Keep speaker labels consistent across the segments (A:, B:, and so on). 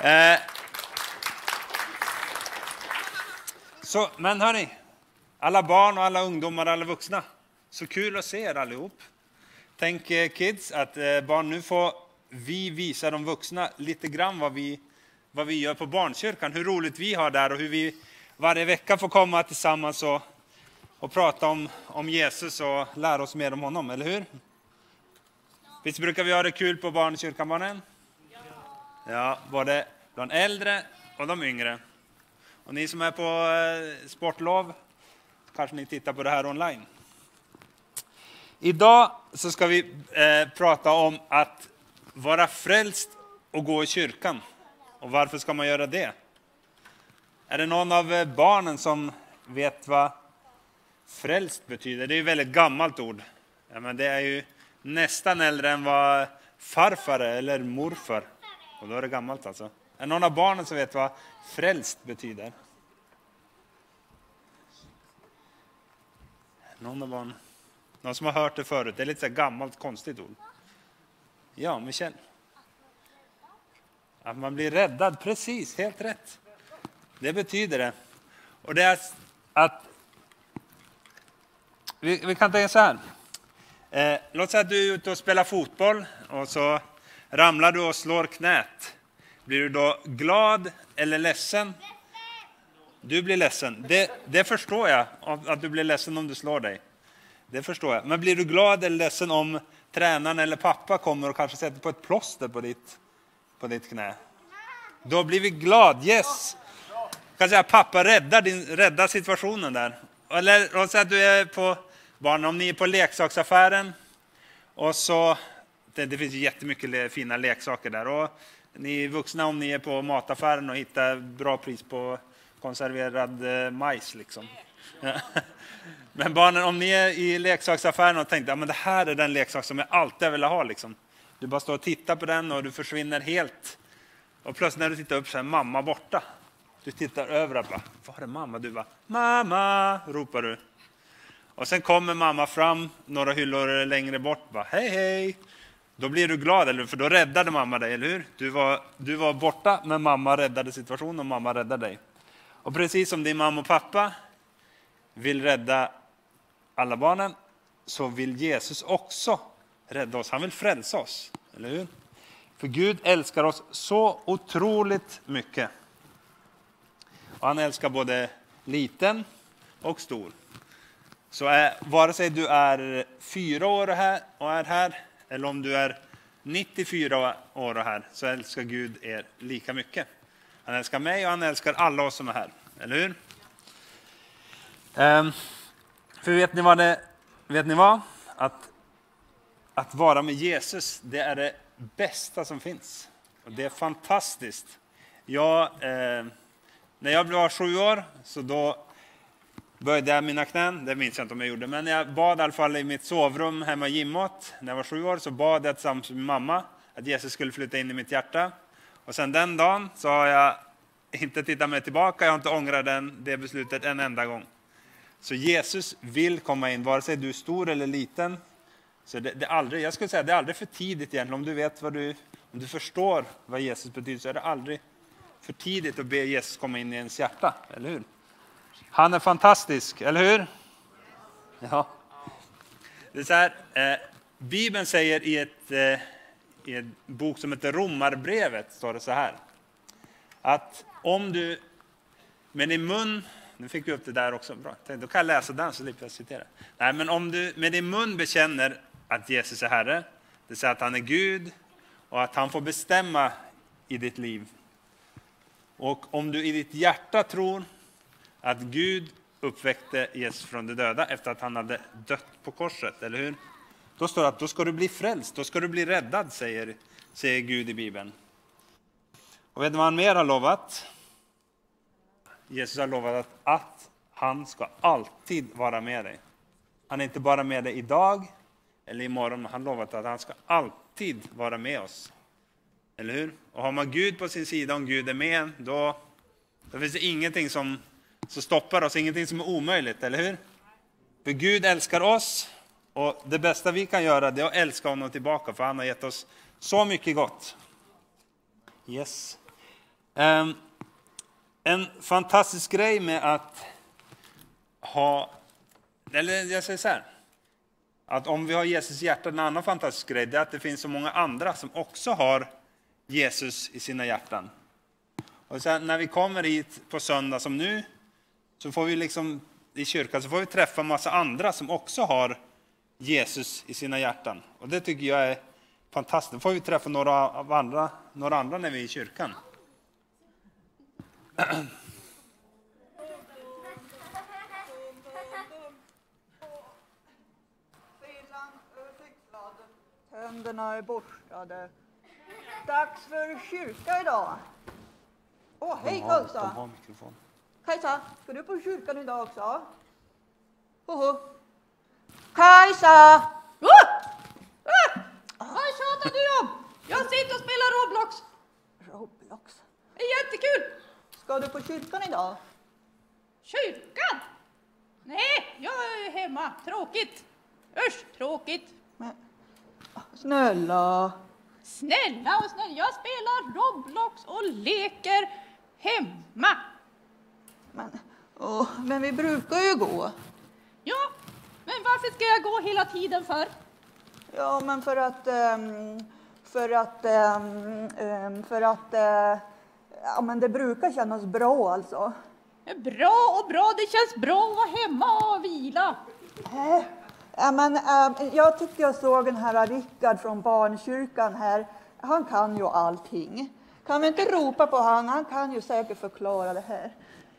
A: Eh, så, men hörni, alla barn och alla ungdomar och alla vuxna, så kul att se er allihop. Tänk eh, kids att eh, barn, nu får vi visa de vuxna lite grann vad vi, vad vi gör på barnkyrkan, hur roligt vi har där och hur vi varje vecka får komma tillsammans och, och prata om, om Jesus och lära oss mer om honom, eller hur? Visst brukar vi ha det kul på barnkyrkan, barnen? Ja, både de äldre och de yngre. Och ni som är på eh, sportlov, kanske ni tittar på det här online. Idag så ska vi eh, prata om att vara frälst och gå i kyrkan. Och varför ska man göra det? Är det någon av eh, barnen som vet vad frälst betyder? Det är ett väldigt gammalt ord. Ja, men det är ju nästan äldre än vad farfar är, eller morfar. Och då är det gammalt alltså. Är det någon av barnen som vet vad frälst betyder? Någon av barnen? Någon som har hört det förut? Det är lite så gammalt konstigt ord. Ja, Michel. Att man blir räddad, precis, helt rätt. Det betyder det. Och det är att... Vi, vi kan tänka så här. Eh, låt säga att du är ute och spelar fotboll och så ramlar du och slår knät. Blir du då glad eller ledsen? Du blir ledsen. Det, det förstår jag, att du blir ledsen om du slår dig. Det förstår jag. Men blir du glad eller ledsen om tränaren eller pappa kommer och kanske sätter på ett plåster på ditt, på ditt knä? Då blir vi glad. Yes! kan säga pappa räddar, din, räddar situationen där. Eller låt säga att du är på barn, om ni är på leksaksaffären och så, det, det finns jättemycket fina leksaker där. Och ni vuxna om ni är på mataffären och hittar bra pris på konserverad eh, majs. Liksom. Men barnen, om ni är i leksaksaffären och tänkte att ja, det här är den leksak som jag alltid vill ha. Liksom. Du bara står och tittar på den och du försvinner helt. Och plötsligt när du tittar upp så är mamma borta. Du tittar över och bara, var är mamma? Du bara, mamma, ropar du. Och sen kommer mamma fram några hyllor längre bort, bara, hej hej. Då blir du glad, eller För då räddade mamma dig, eller hur? Du var, du var borta, men mamma räddade situationen och mamma räddade dig. Och precis som din mamma och pappa vill rädda alla barnen, så vill Jesus också rädda oss. Han vill frälsa oss, eller hur? För Gud älskar oss så otroligt mycket. Och han älskar både liten och stor. Så är, vare sig du är fyra år och, här, och är här, eller om du är 94 år och här, så älskar Gud er lika mycket. Han älskar mig och han älskar alla oss som är här, eller hur? Um, för vet ni vad det, vet ni vad? Att, att vara med Jesus, det är det bästa som finns. Och det är fantastiskt. Jag, eh, när jag var sju år, så då böjde jag mina knän. Det minns jag inte om jag gjorde, men jag bad i alla fall i mitt sovrum hemma i Gimåt. När jag var sju år så bad jag tillsammans med min mamma att Jesus skulle flytta in i mitt hjärta. Och sen den dagen så har jag inte tittat mig tillbaka, jag har inte ångrat den, det beslutet en enda gång. Så Jesus vill komma in, vare sig du är stor eller liten. Så det, det, är aldrig, jag skulle säga det är aldrig för tidigt egentligen, om du vet vad du, om du förstår vad Jesus betyder, så är det aldrig för tidigt att be Jesus komma in i ens hjärta, eller hur? Han är fantastisk, eller hur? Ja. Det är så här, eh, Bibeln säger i, ett, eh, i en bok som heter Romarbrevet, står det så här. Att om du med din mun, nu fick vi upp det där också, bra. Då kan jag läsa den så slipper jag citera. Nej, men om du med din mun bekänner att Jesus är Herre, det vill säga att han är Gud och att han får bestämma i ditt liv. Och om du i ditt hjärta tror att Gud uppväckte Jesus från de döda efter att han hade dött på korset, eller hur? Då står det att då ska du bli frälst, då ska du bli räddad, säger, säger Gud i Bibeln. Och vet du vad han mer har lovat? Jesus har lovat att, att han ska alltid vara med dig. Han är inte bara med dig idag eller imorgon, han har lovat att han ska alltid vara med oss. Eller hur? Och har man Gud på sin sida, om Gud är med, då, då finns det ingenting som så stoppar oss ingenting som är omöjligt, eller hur? För Gud älskar oss och det bästa vi kan göra det är att älska honom tillbaka, för han har gett oss så mycket gott. Yes. Um, en fantastisk grej med att ha, eller jag säger så här, att om vi har Jesus hjärta, en annan fantastisk grej, det är att det finns så många andra som också har Jesus i sina hjärtan. Och sen när vi kommer hit på söndag som nu, så får vi liksom i kyrkan så får vi träffa massa andra som också har Jesus i sina hjärtan. Och det tycker jag är fantastiskt. Då får vi träffa några, av andra, några andra när vi är i kyrkan.
B: Tänderna är borstade. Dags för kyrka idag. Åh, hej Kajsa! Kajsa, ska du på kyrkan idag också? Hoho. Kajsa! Oh! Ah!
C: Vad tjatar du om? Jag sitter och spelar Roblox.
B: Roblox.
C: Det är jättekul.
B: Ska du på kyrkan idag?
C: Kyrkan? Nej, jag är hemma. Tråkigt. Usch, tråkigt.
B: Men, snälla.
C: Snälla och snälla, jag spelar Roblox och leker hemma.
B: Men, åh, men vi brukar ju gå.
C: Ja, men varför ska jag gå hela tiden för?
B: Ja, men för att... ehm, för att... ehm, ehm, för att... eh, ja, men det brukar kännas bra alltså.
C: Bra och bra, det känns bra att vara hemma och vila.
B: Eh, Ja, men, ehm, jag tycker jag såg den här Rickard från barnkyrkan här. Han kan ju allting. Kan vi inte ropa på han? Han kan ju säkert förklara det här.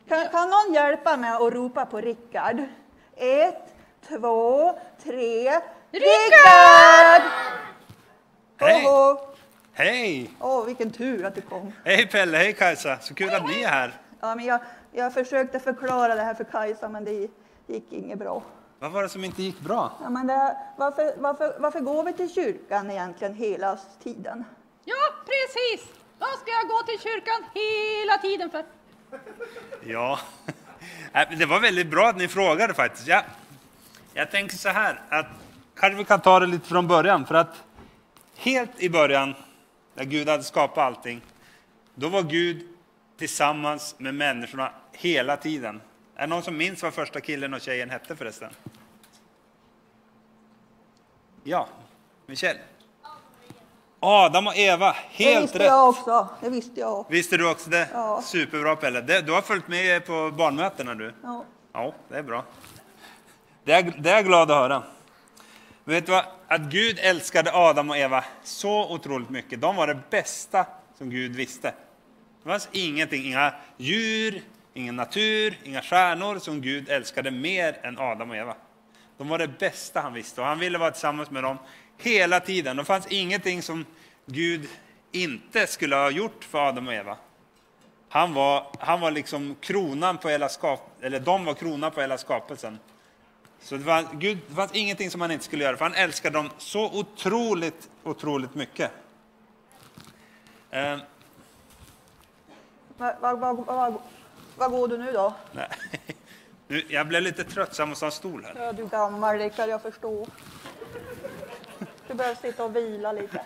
B: Kan, kan någon hjälpa mig att ropa på Rickard? Ett, två, tre. Rickard!
A: Hej! Hej!
B: åh, vilken tur att du kom.
A: Hej Pelle, hej Kajsa, så kul att ni är här.
B: Ja, men jag, jag försökte förklara det här för Kajsa, men det gick inget bra.
A: Vad var det som inte gick bra?
B: Ja, men det, varför, varför, varför går vi till kyrkan egentligen hela tiden?
C: Ja, precis. Vad ska jag gå till kyrkan hela tiden för?
A: Ja, äh, det var väldigt bra att ni frågade faktiskt. Jag, jag tänker så här, att kanske vi kan ta det lite från början. För att helt i början, när Gud hade skapat allting, då var Gud tillsammans med människorna hela tiden. Är det någon som minns vad första killen och tjejen hette förresten? Ja, Michel. Adam och Eva,
B: det
A: helt
B: visste
A: rätt.
B: jag också. Det visste jag också.
A: Visste du också det?
B: Ja.
A: Superbra Pelle. Det- Du har följt med på barnmötena du.
B: Ja.
A: Ja, det är bra. Det är, det är jag glad att höra. Vet du vad? Att Gud älskade Adam och Eva så otroligt mycket. De var det bästa som Gud visste. Det fanns ingenting, inga djur, ingen natur, inga stjärnor som Gud älskade mer än Adam och Eva. De var det bästa han visste och han ville vara tillsammans med dem hela tiden. Det fanns ingenting som Gud inte skulle ha gjort för Adam och Eva. Han var, han var liksom kronan på hela skap, eller de var kronan på hela skapelsen. Så det, var, Gud, det fanns ingenting som han inte skulle göra, för han älskade dem så otroligt, otroligt mycket. Eh,
B: Var, var, var, var, var går du nu då?
A: nej. Nu, jag blev lite tröttsam och sa stol här.
B: Ja, du gammal Rickard, jag förstår. Du behöver sitta och vila lite.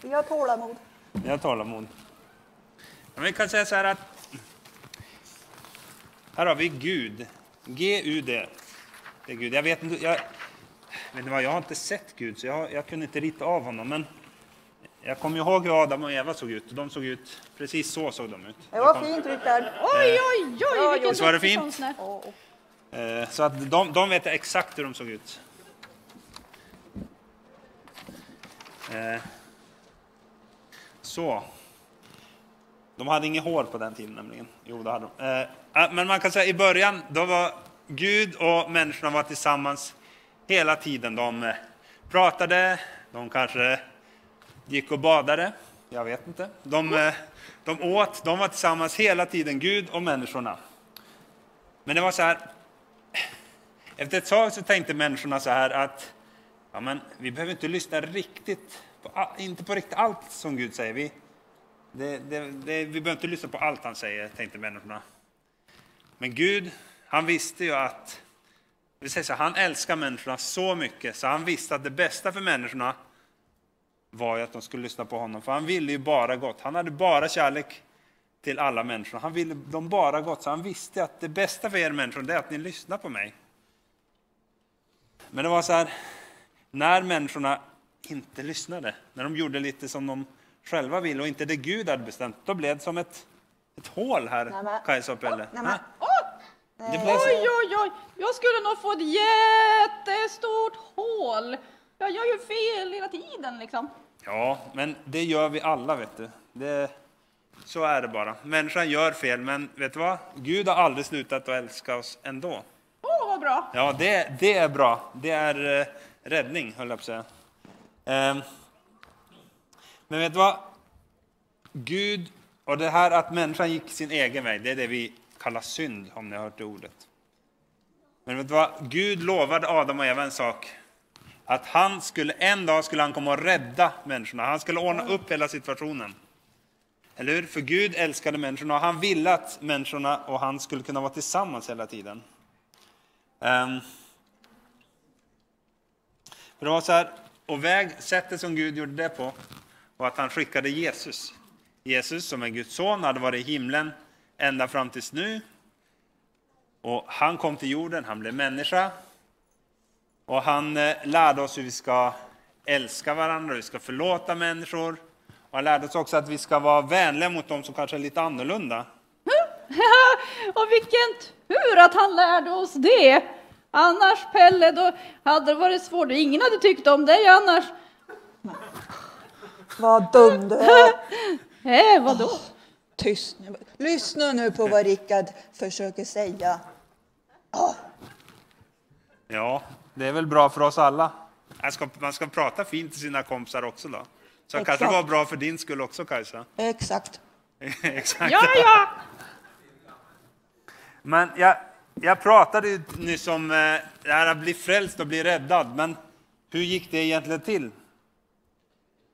B: Vi har tålamod.
A: Jag har tålamod. Men vi kan säga så här att här har vi Gud. G-U-D. Det är Gud. Jag vet inte, jag, vet inte vad, jag har inte sett Gud, så jag, jag kunde inte rita av honom. Men jag kommer ihåg hur Adam och Eva såg ut. De såg ut, precis så såg de ut.
B: Det var fint Rickard.
C: Oj, oj, oj, vilken
A: visst var det fint? Eh, Så att de, de vet exakt hur de såg ut. Eh, Så. De hade inget hår på den tiden nämligen. Jo, det hade de. Eh, Men man kan säga i början, då var Gud och människorna var tillsammans hela tiden. De eh, pratade, de kanske gick och badade. Jag vet inte. De, eh, de åt, de var tillsammans hela tiden, Gud och människorna. Men det var så här, efter ett tag så tänkte människorna så här att ja, men vi behöver inte lyssna riktigt, på, inte på riktigt allt som Gud säger. Vi, det, det, det, vi behöver inte lyssna på allt han säger, tänkte människorna. Men Gud, han visste ju att, vi säger så, han älskar människorna så mycket så han visste att det bästa för människorna var ju att de skulle lyssna på honom, för han ville ju bara gott. Han hade bara kärlek till alla människor. Han ville dem bara gott, så han visste att det bästa för er människor det är att ni lyssnar på mig. Men det var så här, när människorna inte lyssnade, när de gjorde lite som de själva ville och inte det Gud hade bestämt, då blev det som ett, ett hål här, Kajsa och Pelle. Det blev så.
C: Oj, oj, oj! Jag skulle nog få ett jättestort hål. Jag gör ju fel hela tiden liksom.
A: Ja, men det gör vi alla, vet du. Det, så är det bara. Människan gör fel, men vet du vad? Gud har aldrig slutat att älska oss ändå.
C: Åh, vad bra!
A: Ja, det, det är bra. Det är eh, räddning, höll jag på att säga. Ehm, men vet du vad? Gud, och det här att människan gick sin egen väg, det är det vi kallar synd, om ni har hört det ordet. Men vet du vad? Gud lovade Adam och Eva en sak. Att han skulle, en dag skulle han komma och rädda människorna. Han skulle ordna upp hela situationen. Eller hur? För Gud älskade människorna och han ville att människorna och han skulle kunna vara tillsammans hela tiden. Um, för det var så här, och väg, sättet som Gud gjorde det på var att han skickade Jesus. Jesus som är Guds son hade varit i himlen ända fram tills nu. Och han kom till jorden, han blev människa. Och han eh, lärde oss hur vi ska älska varandra, hur vi ska förlåta människor. Och han lärde oss också att vi ska vara vänliga mot dem som kanske är lite annorlunda.
C: och vilken tur att han lärde oss det! Annars, Pelle, då hade det varit svårt. Ingen hade tyckt om dig annars.
B: Vad dum du är.
C: Eh, vadå?
B: Tyst nu. Lyssna nu på vad Rickard försöker säga.
A: Ja, det är väl bra för oss alla. Man ska, man ska prata fint till sina kompisar också då. Så det kanske
B: Exakt.
A: var bra för din skull också Kajsa.
B: Exakt.
A: Exakt.
C: Ja, ja!
A: Men jag, jag pratade ju nyss om eh, det här att bli frälst och bli räddad. Men hur gick det egentligen till?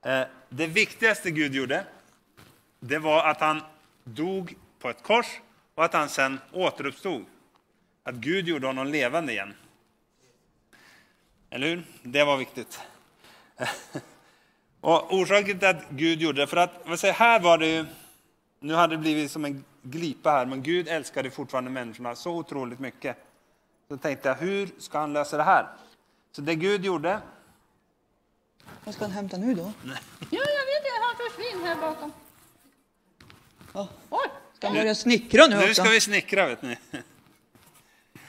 A: Eh, det viktigaste Gud gjorde, det var att han dog på ett kors och att han sen återuppstod. Att Gud gjorde honom levande igen. Eller hur? Det var viktigt. Och orsaken till att Gud gjorde det, för att vad säger, här var det ju, nu hade det blivit som en glipa här, men Gud älskade fortfarande människorna så otroligt mycket. Så tänkte jag, hur ska han lösa det här? Så det Gud gjorde,
B: Vad ska han hämta nu då?
C: Ja, jag vet inte. Han försvinner här bakom.
B: Ja.
C: Oj!
B: Ska han börja snickra nu
A: nu
B: också?
A: ska vi snickra vet ni.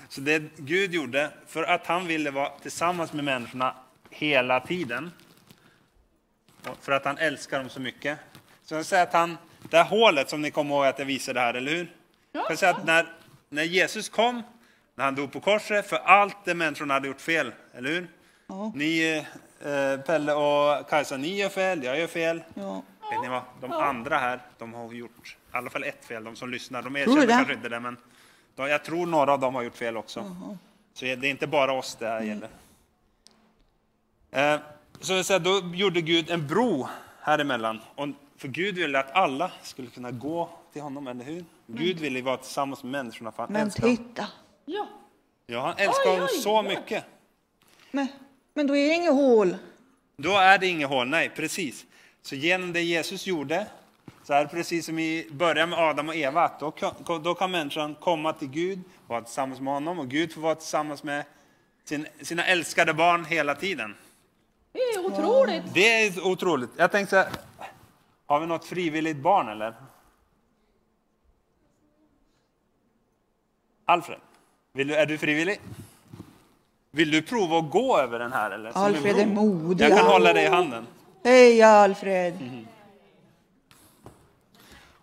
A: Så det Gud gjorde, för att han ville vara tillsammans med människorna hela tiden, för att han älskar dem så mycket. Så jag säger att han, det här hålet som ni kommer ihåg att jag visade här, eller hur? Jag kan säga att när, när Jesus kom, när han dog på korset, för allt det människorna hade gjort fel, eller hur?
B: Ja.
A: Ni, eh, Pelle och Kajsa, ni gör fel, jag gör fel.
B: Ja.
A: Vet ni vad? De andra här, de har gjort i alla fall ett fel, de som lyssnar. De erkänner kanske inte det, men de, jag tror några av dem har gjort fel också. Så det är inte bara oss det här gäller. Eh, så jag säger, då gjorde Gud en bro här emellan. Och för Gud ville att alla skulle kunna gå till honom, eller hur? Gud ville vara tillsammans med människorna, för han
B: Men
A: älskar
B: titta.
C: Ja.
A: Ja, han älskar
C: Oj,
A: dem
C: oj,
A: så
C: oj.
A: mycket.
B: Men, men då är det inget hål.
A: Då är det inget hål, nej precis. Så genom det Jesus gjorde, så är det precis som i början med Adam och Eva, att då kan, då kan människan komma till Gud och vara tillsammans med honom och Gud får vara tillsammans med sin, sina älskade barn hela tiden.
C: Det är otroligt.
A: Det är otroligt. Jag tänkte så här, har vi något frivilligt barn eller? Alfred, du, är du frivillig? Vill du prova att gå över den här eller? Som
B: Alfred är modig.
A: Jag kan hålla dig i handen.
B: Hej Alfred.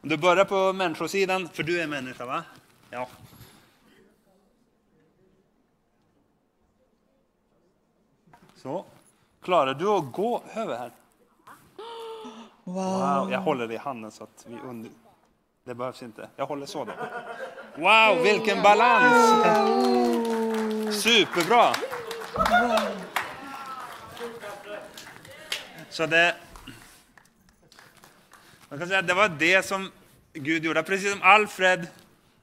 A: Om du börjar på människosidan, för du är människa va? Ja. Så. Klarar du att gå över här?
B: Wow.
A: Wow, jag håller dig i handen så att vi under... Det behövs inte. Jag håller så då. Wow, vilken balans! Superbra! Så det... Man kan säga det var det som Gud gjorde. Precis som Alfred,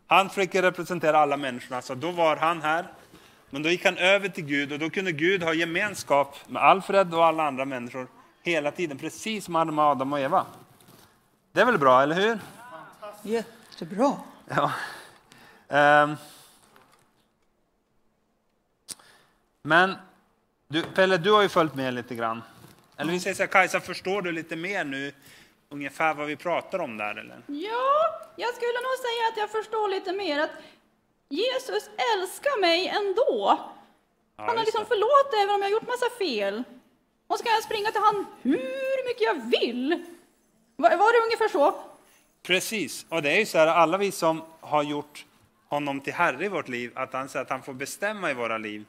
A: han fick representera alla människorna, så då var han här. Men då gick han över till Gud och då kunde Gud ha gemenskap med Alfred och alla andra människor hela tiden, precis som med Adam och Eva. Det är väl bra, eller hur?
B: Jättebra.
A: Ja. Ehm. Men du, Pelle, du har ju följt med lite grann. Eller vi säger så här, Kajsa, förstår du lite mer nu ungefär vad vi pratar om där? Eller?
C: Ja, jag skulle nog säga att jag förstår lite mer att Jesus älskar mig ändå.
A: Ja,
C: Han har liksom förlåtit även om jag har gjort massa fel. Och så kan jag springa till han hur mycket jag vill. Var, var det ungefär så?
A: Precis, och det är ju så här, alla vi som har gjort honom till Herre i vårt liv, att han säger att han får bestämma i våra liv,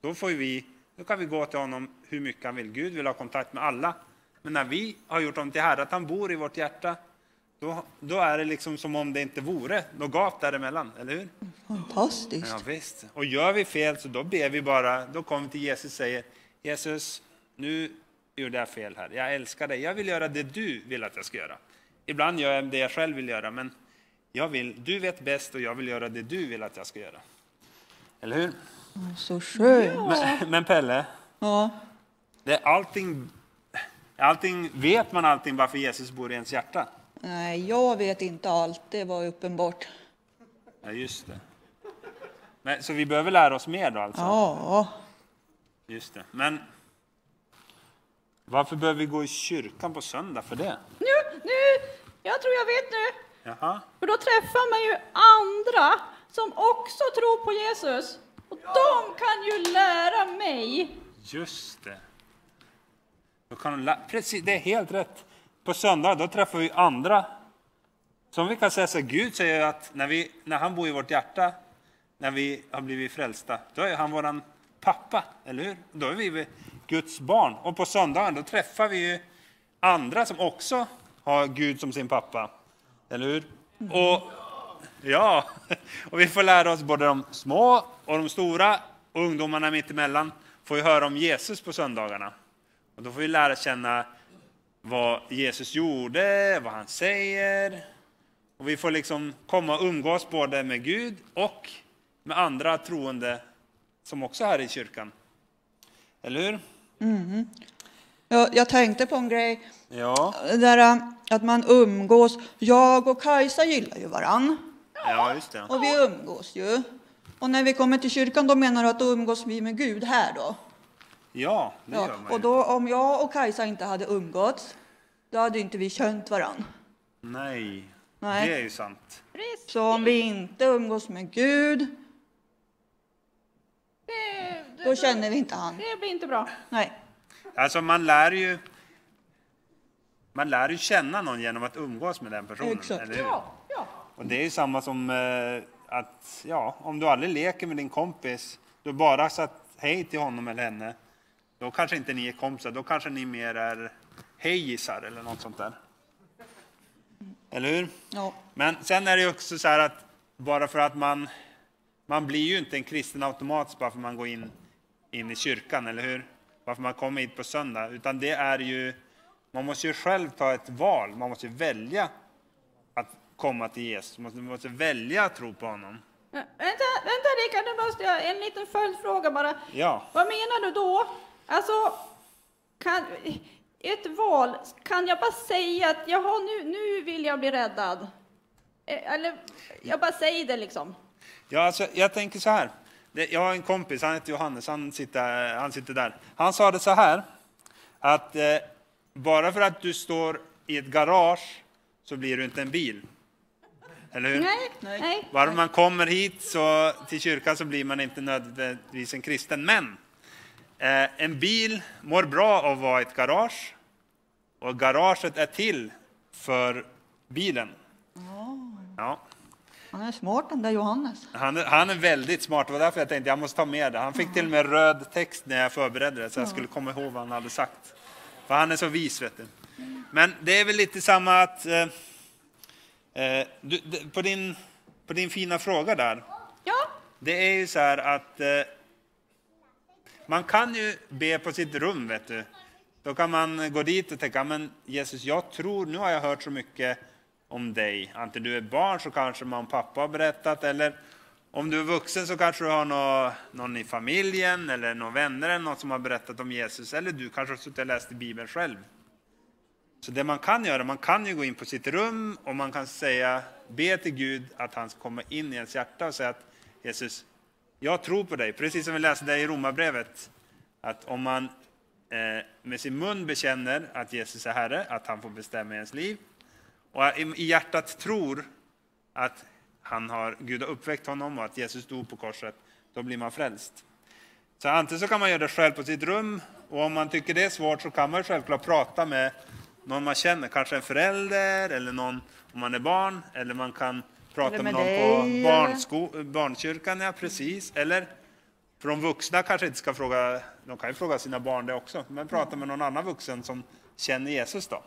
A: då, får vi, då kan vi gå till honom hur mycket han vill. Gud vill ha kontakt med alla. Men när vi har gjort honom till Herre, att han bor i vårt hjärta, då, då är det liksom som om det inte vore något gap däremellan, eller hur?
B: Fantastiskt.
A: Ja, visst. Och gör vi fel så då ber vi bara, då kommer vi till Jesus och säger Jesus, nu gjorde jag fel här. Jag älskar dig. Jag vill göra det du vill att jag ska göra. Ibland gör jag det jag själv vill göra, men jag vill, du vet bäst och jag vill göra det du vill att jag ska göra. Eller hur?
B: Så skönt.
A: Men, men Pelle,
B: Ja.
A: det är allting, allting, vet man allting varför Jesus bor i ens hjärta?
B: Nej, jag vet inte allt. Det var uppenbart.
A: Ja, just det. Men, så vi behöver lära oss mer då alltså?
B: Ja.
A: Just det. Men varför behöver vi gå i kyrkan på söndag för det?
C: Nu, nu, jag tror jag vet nu.
A: Jaha.
C: För då träffar man ju andra som också tror på Jesus. Och de kan ju lära mig.
A: Just det. Då kan de lä- Precis, det är helt rätt. På söndag då träffar vi andra. Som vi kan säga så Gud säger att när, vi, när han bor i vårt hjärta, när vi har blivit frälsta, då är han våran pappa, eller hur? Då är vi Guds barn. Och på söndagen då träffar vi ju andra som också har Gud som sin pappa. Eller hur? Och, ja, och vi får lära oss både de små och de stora och ungdomarna mittemellan får ju höra om Jesus på söndagarna. Och då får vi lära känna vad Jesus gjorde, vad han säger. Och vi får liksom komma och umgås både med Gud och med andra troende som också är här i kyrkan. Eller hur?
B: Jag, jag tänkte på en grej.
A: Ja,
B: Där, äh, att man umgås. Jag och Kajsa gillar ju varann.
A: ja just det.
B: Och vi umgås ju. Och när vi kommer till kyrkan då menar du att då umgås vi med Gud här då?
A: Ja, det
B: Ja,
A: gör man
B: och
A: ju.
B: då om jag och Kajsa inte hade umgåtts, då hade inte vi känt varann.
A: Nej,
B: Nej.
A: det är ju sant.
B: Så om vi inte umgås med Gud, då känner vi inte han.
C: det blir inte bra.
B: Nej.
A: Alltså man lär ju man lär ju känna någon genom att umgås med den personen.
B: Exakt.
A: Eller hur?
C: Ja, ja.
A: Och det är ju samma som eh, att ja, om du aldrig leker med din kompis, du bara sagt hej till honom eller henne, då kanske inte ni är kompisar, då kanske ni mer är hejisar eller något sånt där. Eller hur?
B: Ja.
A: Men sen är det ju också så här att bara för att man, man blir ju inte en kristen automatiskt bara för att man går in, in i kyrkan, eller hur? Bara för att man kommer hit på söndag, utan det är ju, man måste ju själv ta ett val, man måste välja att komma till Jesus, man måste, man måste välja att tro på honom.
C: Ja, Vänta, vänta Rickard, nu måste jag en liten följdfråga bara.
A: Ja,
C: Vad menar du då? Alltså, kan, ett val, kan jag bara säga att jaha, nu, nu vill jag bli räddad? Eh, Eller, jag bara säger det liksom.
A: ja alltså, jag tänker så här. Jag har en kompis, han heter Johannes, han sitter, han sitter där. Han sa det så här, att eh, bara för att du står i ett garage så blir du inte en bil. Eller hur?
C: Nej,
B: Nej.
C: nej.
A: Bara man kommer hit så, till kyrkan så blir man inte nödvändigtvis en kristen. Men eh, en bil mår bra av att vara i ett garage. Och garaget är till för bilen. Ja,
B: Han är smart den där Johannes.
A: han, är- han är väldigt smart. Det var därför jag tänkte jag måste ta med det. Han fick till och med röd text när jag förberedde det så jag skulle komma ihåg vad han hade sagt. För han är så vis, vet du. Men det är väl lite samma att... Eh, eh, du, på, din, på din fina fråga där.
C: Ja,
A: Det är ju så här att eh, man kan ju be på sitt rum, vet du. Då kan man gå dit och tänka, men Jesus, jag tror, nu har jag hört så mycket om dig. Antingen du är barn så kanske mamma och pappa har berättat, eller Om du är vuxen så kanske du har någon, någon i familjen eller någon vänner eller någon som har berättat om Jesus. Eller du kanske har suttit och läst i Bibeln själv. Så det man kan göra, man kan ju gå in på sitt rum och man kan säga, be till Gud att han ska komma in i ens hjärta och säga att Jesus, jag tror på dig. Precis som vi läste där i Romarbrevet. Att om man eh, med sin mun bekänner att Jesus är Herre, att han får bestämma i ens liv. Och i, hjärtat tror att han har, Gud har uppväckt honom och att Jesus dog på korset, då blir man frälst. Så antingen så kan man göra det själv på sitt rum och om man tycker det är svårt så kan man självklart prata med någon man känner, kanske en förälder eller någon om man är barn eller man kan prata med,
B: med
A: någon på
B: dig,
A: barnsko, barnkyrkan, ja precis. Eller för de vuxna kanske inte ska fråga, de kan ju fråga sina barn det också, men prata med någon annan vuxen som känner Jesus då.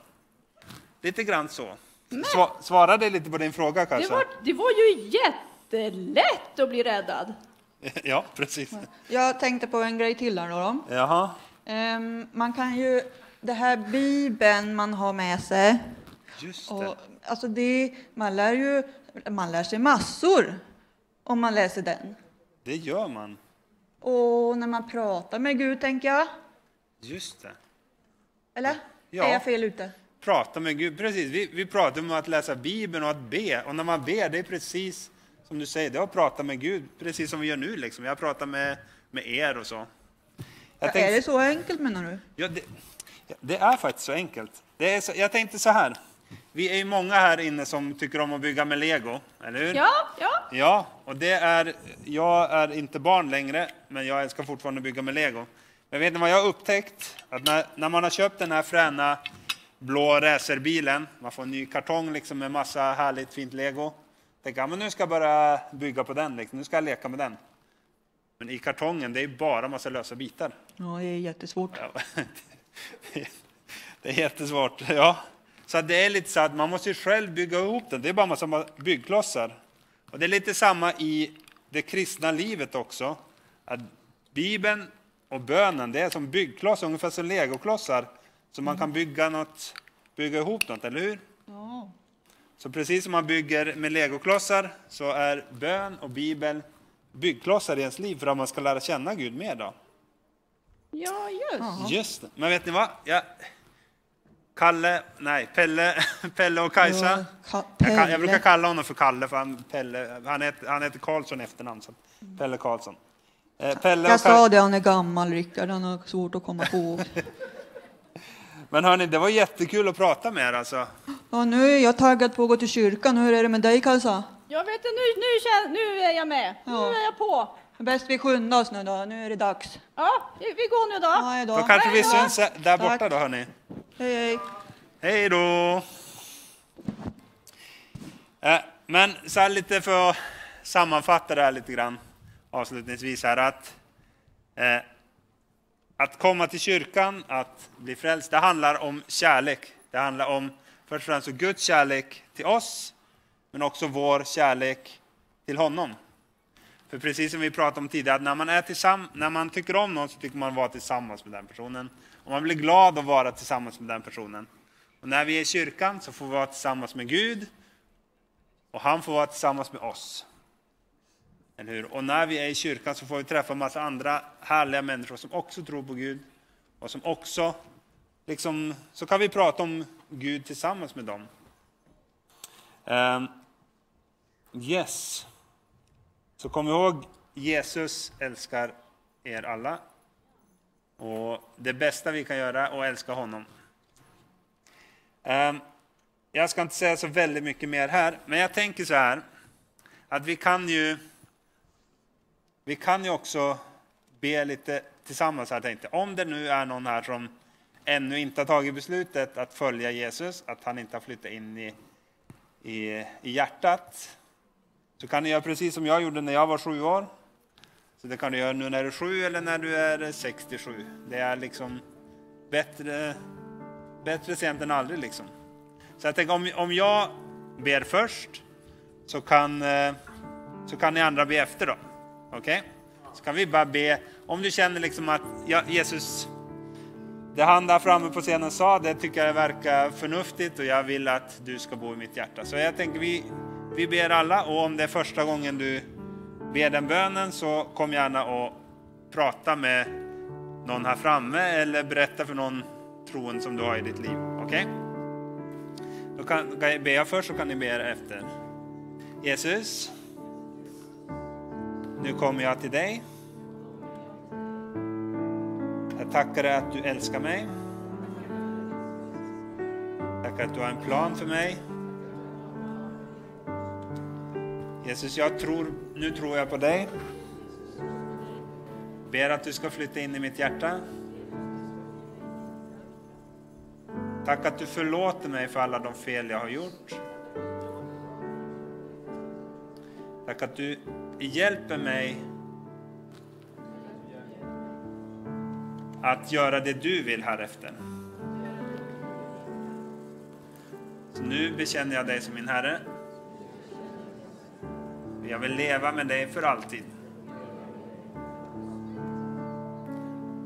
A: Lite grann så. Sva, svarar det lite på din fråga
C: Det
A: kanske?
C: var, det var ju jättelätt att bli räddad.
A: Ja, precis.
B: Jag tänkte på en grej till här då.
A: Jaha.
B: Ehm, man kan ju, det här bibeln man har med sig,
A: Just det.
B: och, alltså det, man lär ju, man lär sig massor om man läser den.
A: Det gör man.
B: Och när man pratar med Gud, tänker jag.
A: Just det.
B: Eller?
A: Ja.
B: Är jag fel ute?
A: Prata med Gud. Precis. Vi, vi pratar om att läsa Bibeln och att be. Och när man ber, det är precis som du säger, det är att prata med Gud. Precis som vi gör nu. Liksom. Jag pratar med, med er och så. Jag
B: Ja,
A: tänkte-
B: Är det så enkelt menar du?
A: Ja, det, det är faktiskt så enkelt. Det är så, jag tänkte så här. Vi är ju många här inne som tycker om att bygga med lego, eller hur?
C: Ja, ja.
A: Ja, och det är, jag är inte barn längre, men jag älskar fortfarande att bygga med lego. Men vet ni vad jag har upptäckt? Att när, när man har köpt den här fräna blå racerbilen, man får en ny kartong liksom med massa härligt fint lego. Tänker jag, men nu ska jag börja bygga på den, liksom. nu ska jag leka med den. Men i kartongen, det är bara massa lösa bitar.
B: Ja, det är jättesvårt.
A: Ja, det är jättesvårt. Ja. Så det är lite så att man måste ju själv bygga ihop den. Det är bara massa byggklossar. Och det är lite samma i det kristna livet också. Att Bibeln och bönen, det är som byggklossar, ungefär som legoklossar. Så man kan bygga, något, bygga ihop något, eller hur?
B: Ja.
A: Så precis som man bygger med legoklossar så är bön och Bibel byggklossar i ens liv för att man ska lära känna Gud mer. Då.
C: Ja, just.
A: Just det. Men vet ni vad? Jag, Kalle, nej, Pelle, Pelle och Kajsa.
B: Ja,
A: Jag, kan, jag brukar kalla honom för Kalle, för han, Pelle, han, heter, han heter Karlsson i efternamn. Så Pelle Karlsson. Eh, Pelle
B: Jag sa det, han är gammal Rickard, han har svårt att komma på.
A: men hörni, det var jättekul att prata med er. Alltså.
B: Ja, nu är jag taggad på att gå till kyrkan. Hur är det med dig Kajsa?
C: Jag vet inte, nu, nu, nu är jag med. Nu
B: Ja.
C: är jag på.
B: Bäst vi skyndar oss nu då, nu är det dags.
C: Ja, vi vi går nu då.
B: Hej
A: Då
B: då.
A: kanske vi
C: Hej då.
A: syns där borta
B: Tack.
A: då, hörni.
B: Hej, hej.
A: Hej då! Eh, Men så här lite för att sammanfatta det här lite grann avslutningsvis här att eh, att komma till kyrkan, att bli frälst, det handlar om kärlek. Det handlar om först och främst Guds kärlek till oss, men också vår kärlek till honom. För precis som vi pratade om tidigare, att när man, är tillsamm- när man tycker om någon så tycker man vara tillsammans med den personen. Och man blir glad att vara tillsammans med den personen. Och när vi är i kyrkan så får vi vara tillsammans med Gud och han får vara tillsammans med oss. Eller hur? Och när vi är i kyrkan så får vi träffa en massa andra härliga människor som också tror på Gud och som också, liksom, så kan vi prata om Gud tillsammans med dem. Um, yes. Så kom ihåg, Jesus älskar er alla. Och det bästa vi kan göra är att älska honom. Um, Jag ska inte säga så väldigt mycket mer här, men jag tänker så här att vi kan ju vi kan ju också be lite tillsammans här tänkte. Om det nu är någon här som ännu inte har tagit beslutet att följa Jesus, att han inte har flyttat in i, i, i hjärtat, så kan ni göra precis som jag gjorde när jag var sju år. Så det kan du göra nu när du är sju eller när du är 67. Det är liksom bättre, bättre sent än aldrig liksom. Så jag tänker om, om jag ber först så kan, eh, så kan ni andra be efter då. Okej? Så kan vi bara be. Om du känner liksom att ja, Jesus, det han där framme på scenen sa, det tycker jag verkar förnuftigt och jag vill att du ska bo i mitt hjärta. Så jag tänker vi, vi ber alla och om det är första gången du ber den bönen så kom gärna och prata med någon här framme eller berätta för någon troen som du har i ditt liv. Okej? Okay? Då kan, kan jag be först så kan ni be efter. Jesus, nu kommer jag till dig. Jag tackar dig att du älskar mig. Tackar att du har en plan för mig. Jesus, jag tror, nu tror jag på dig. Ber att du ska flytta in i mitt hjärta. Tack att du förlåter mig för alla de fel jag har gjort. Tack att du hjälper mig att göra det du vill här efter. Så nu bekänner jag dig som min Herre. Jag vill leva med dig för alltid.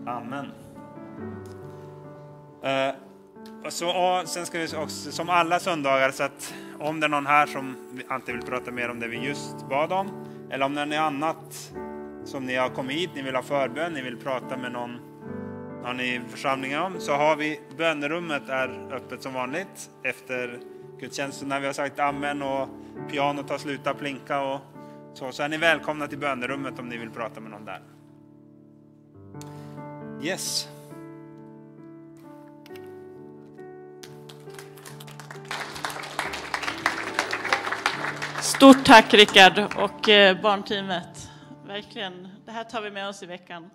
A: Amen. Eh, så, sen ska vi också, som alla söndagar, så att om det är någon här som alltid vill prata mer om det vi just bad om, eller om det är något annat som ni har kommit hit, ni vill ha förbön, ni vill prata med någon, någon i församlingen om, så har vi bönerummet är öppet som vanligt efter gudstjänsten när vi har sagt amen och pianot har slutat plinka och så, så är ni välkomna till bönerummet om ni vill prata med någon där. Yes.
D: Stort tack Rickard och eh, barnteamet. Verkligen, det här tar vi med oss i veckan.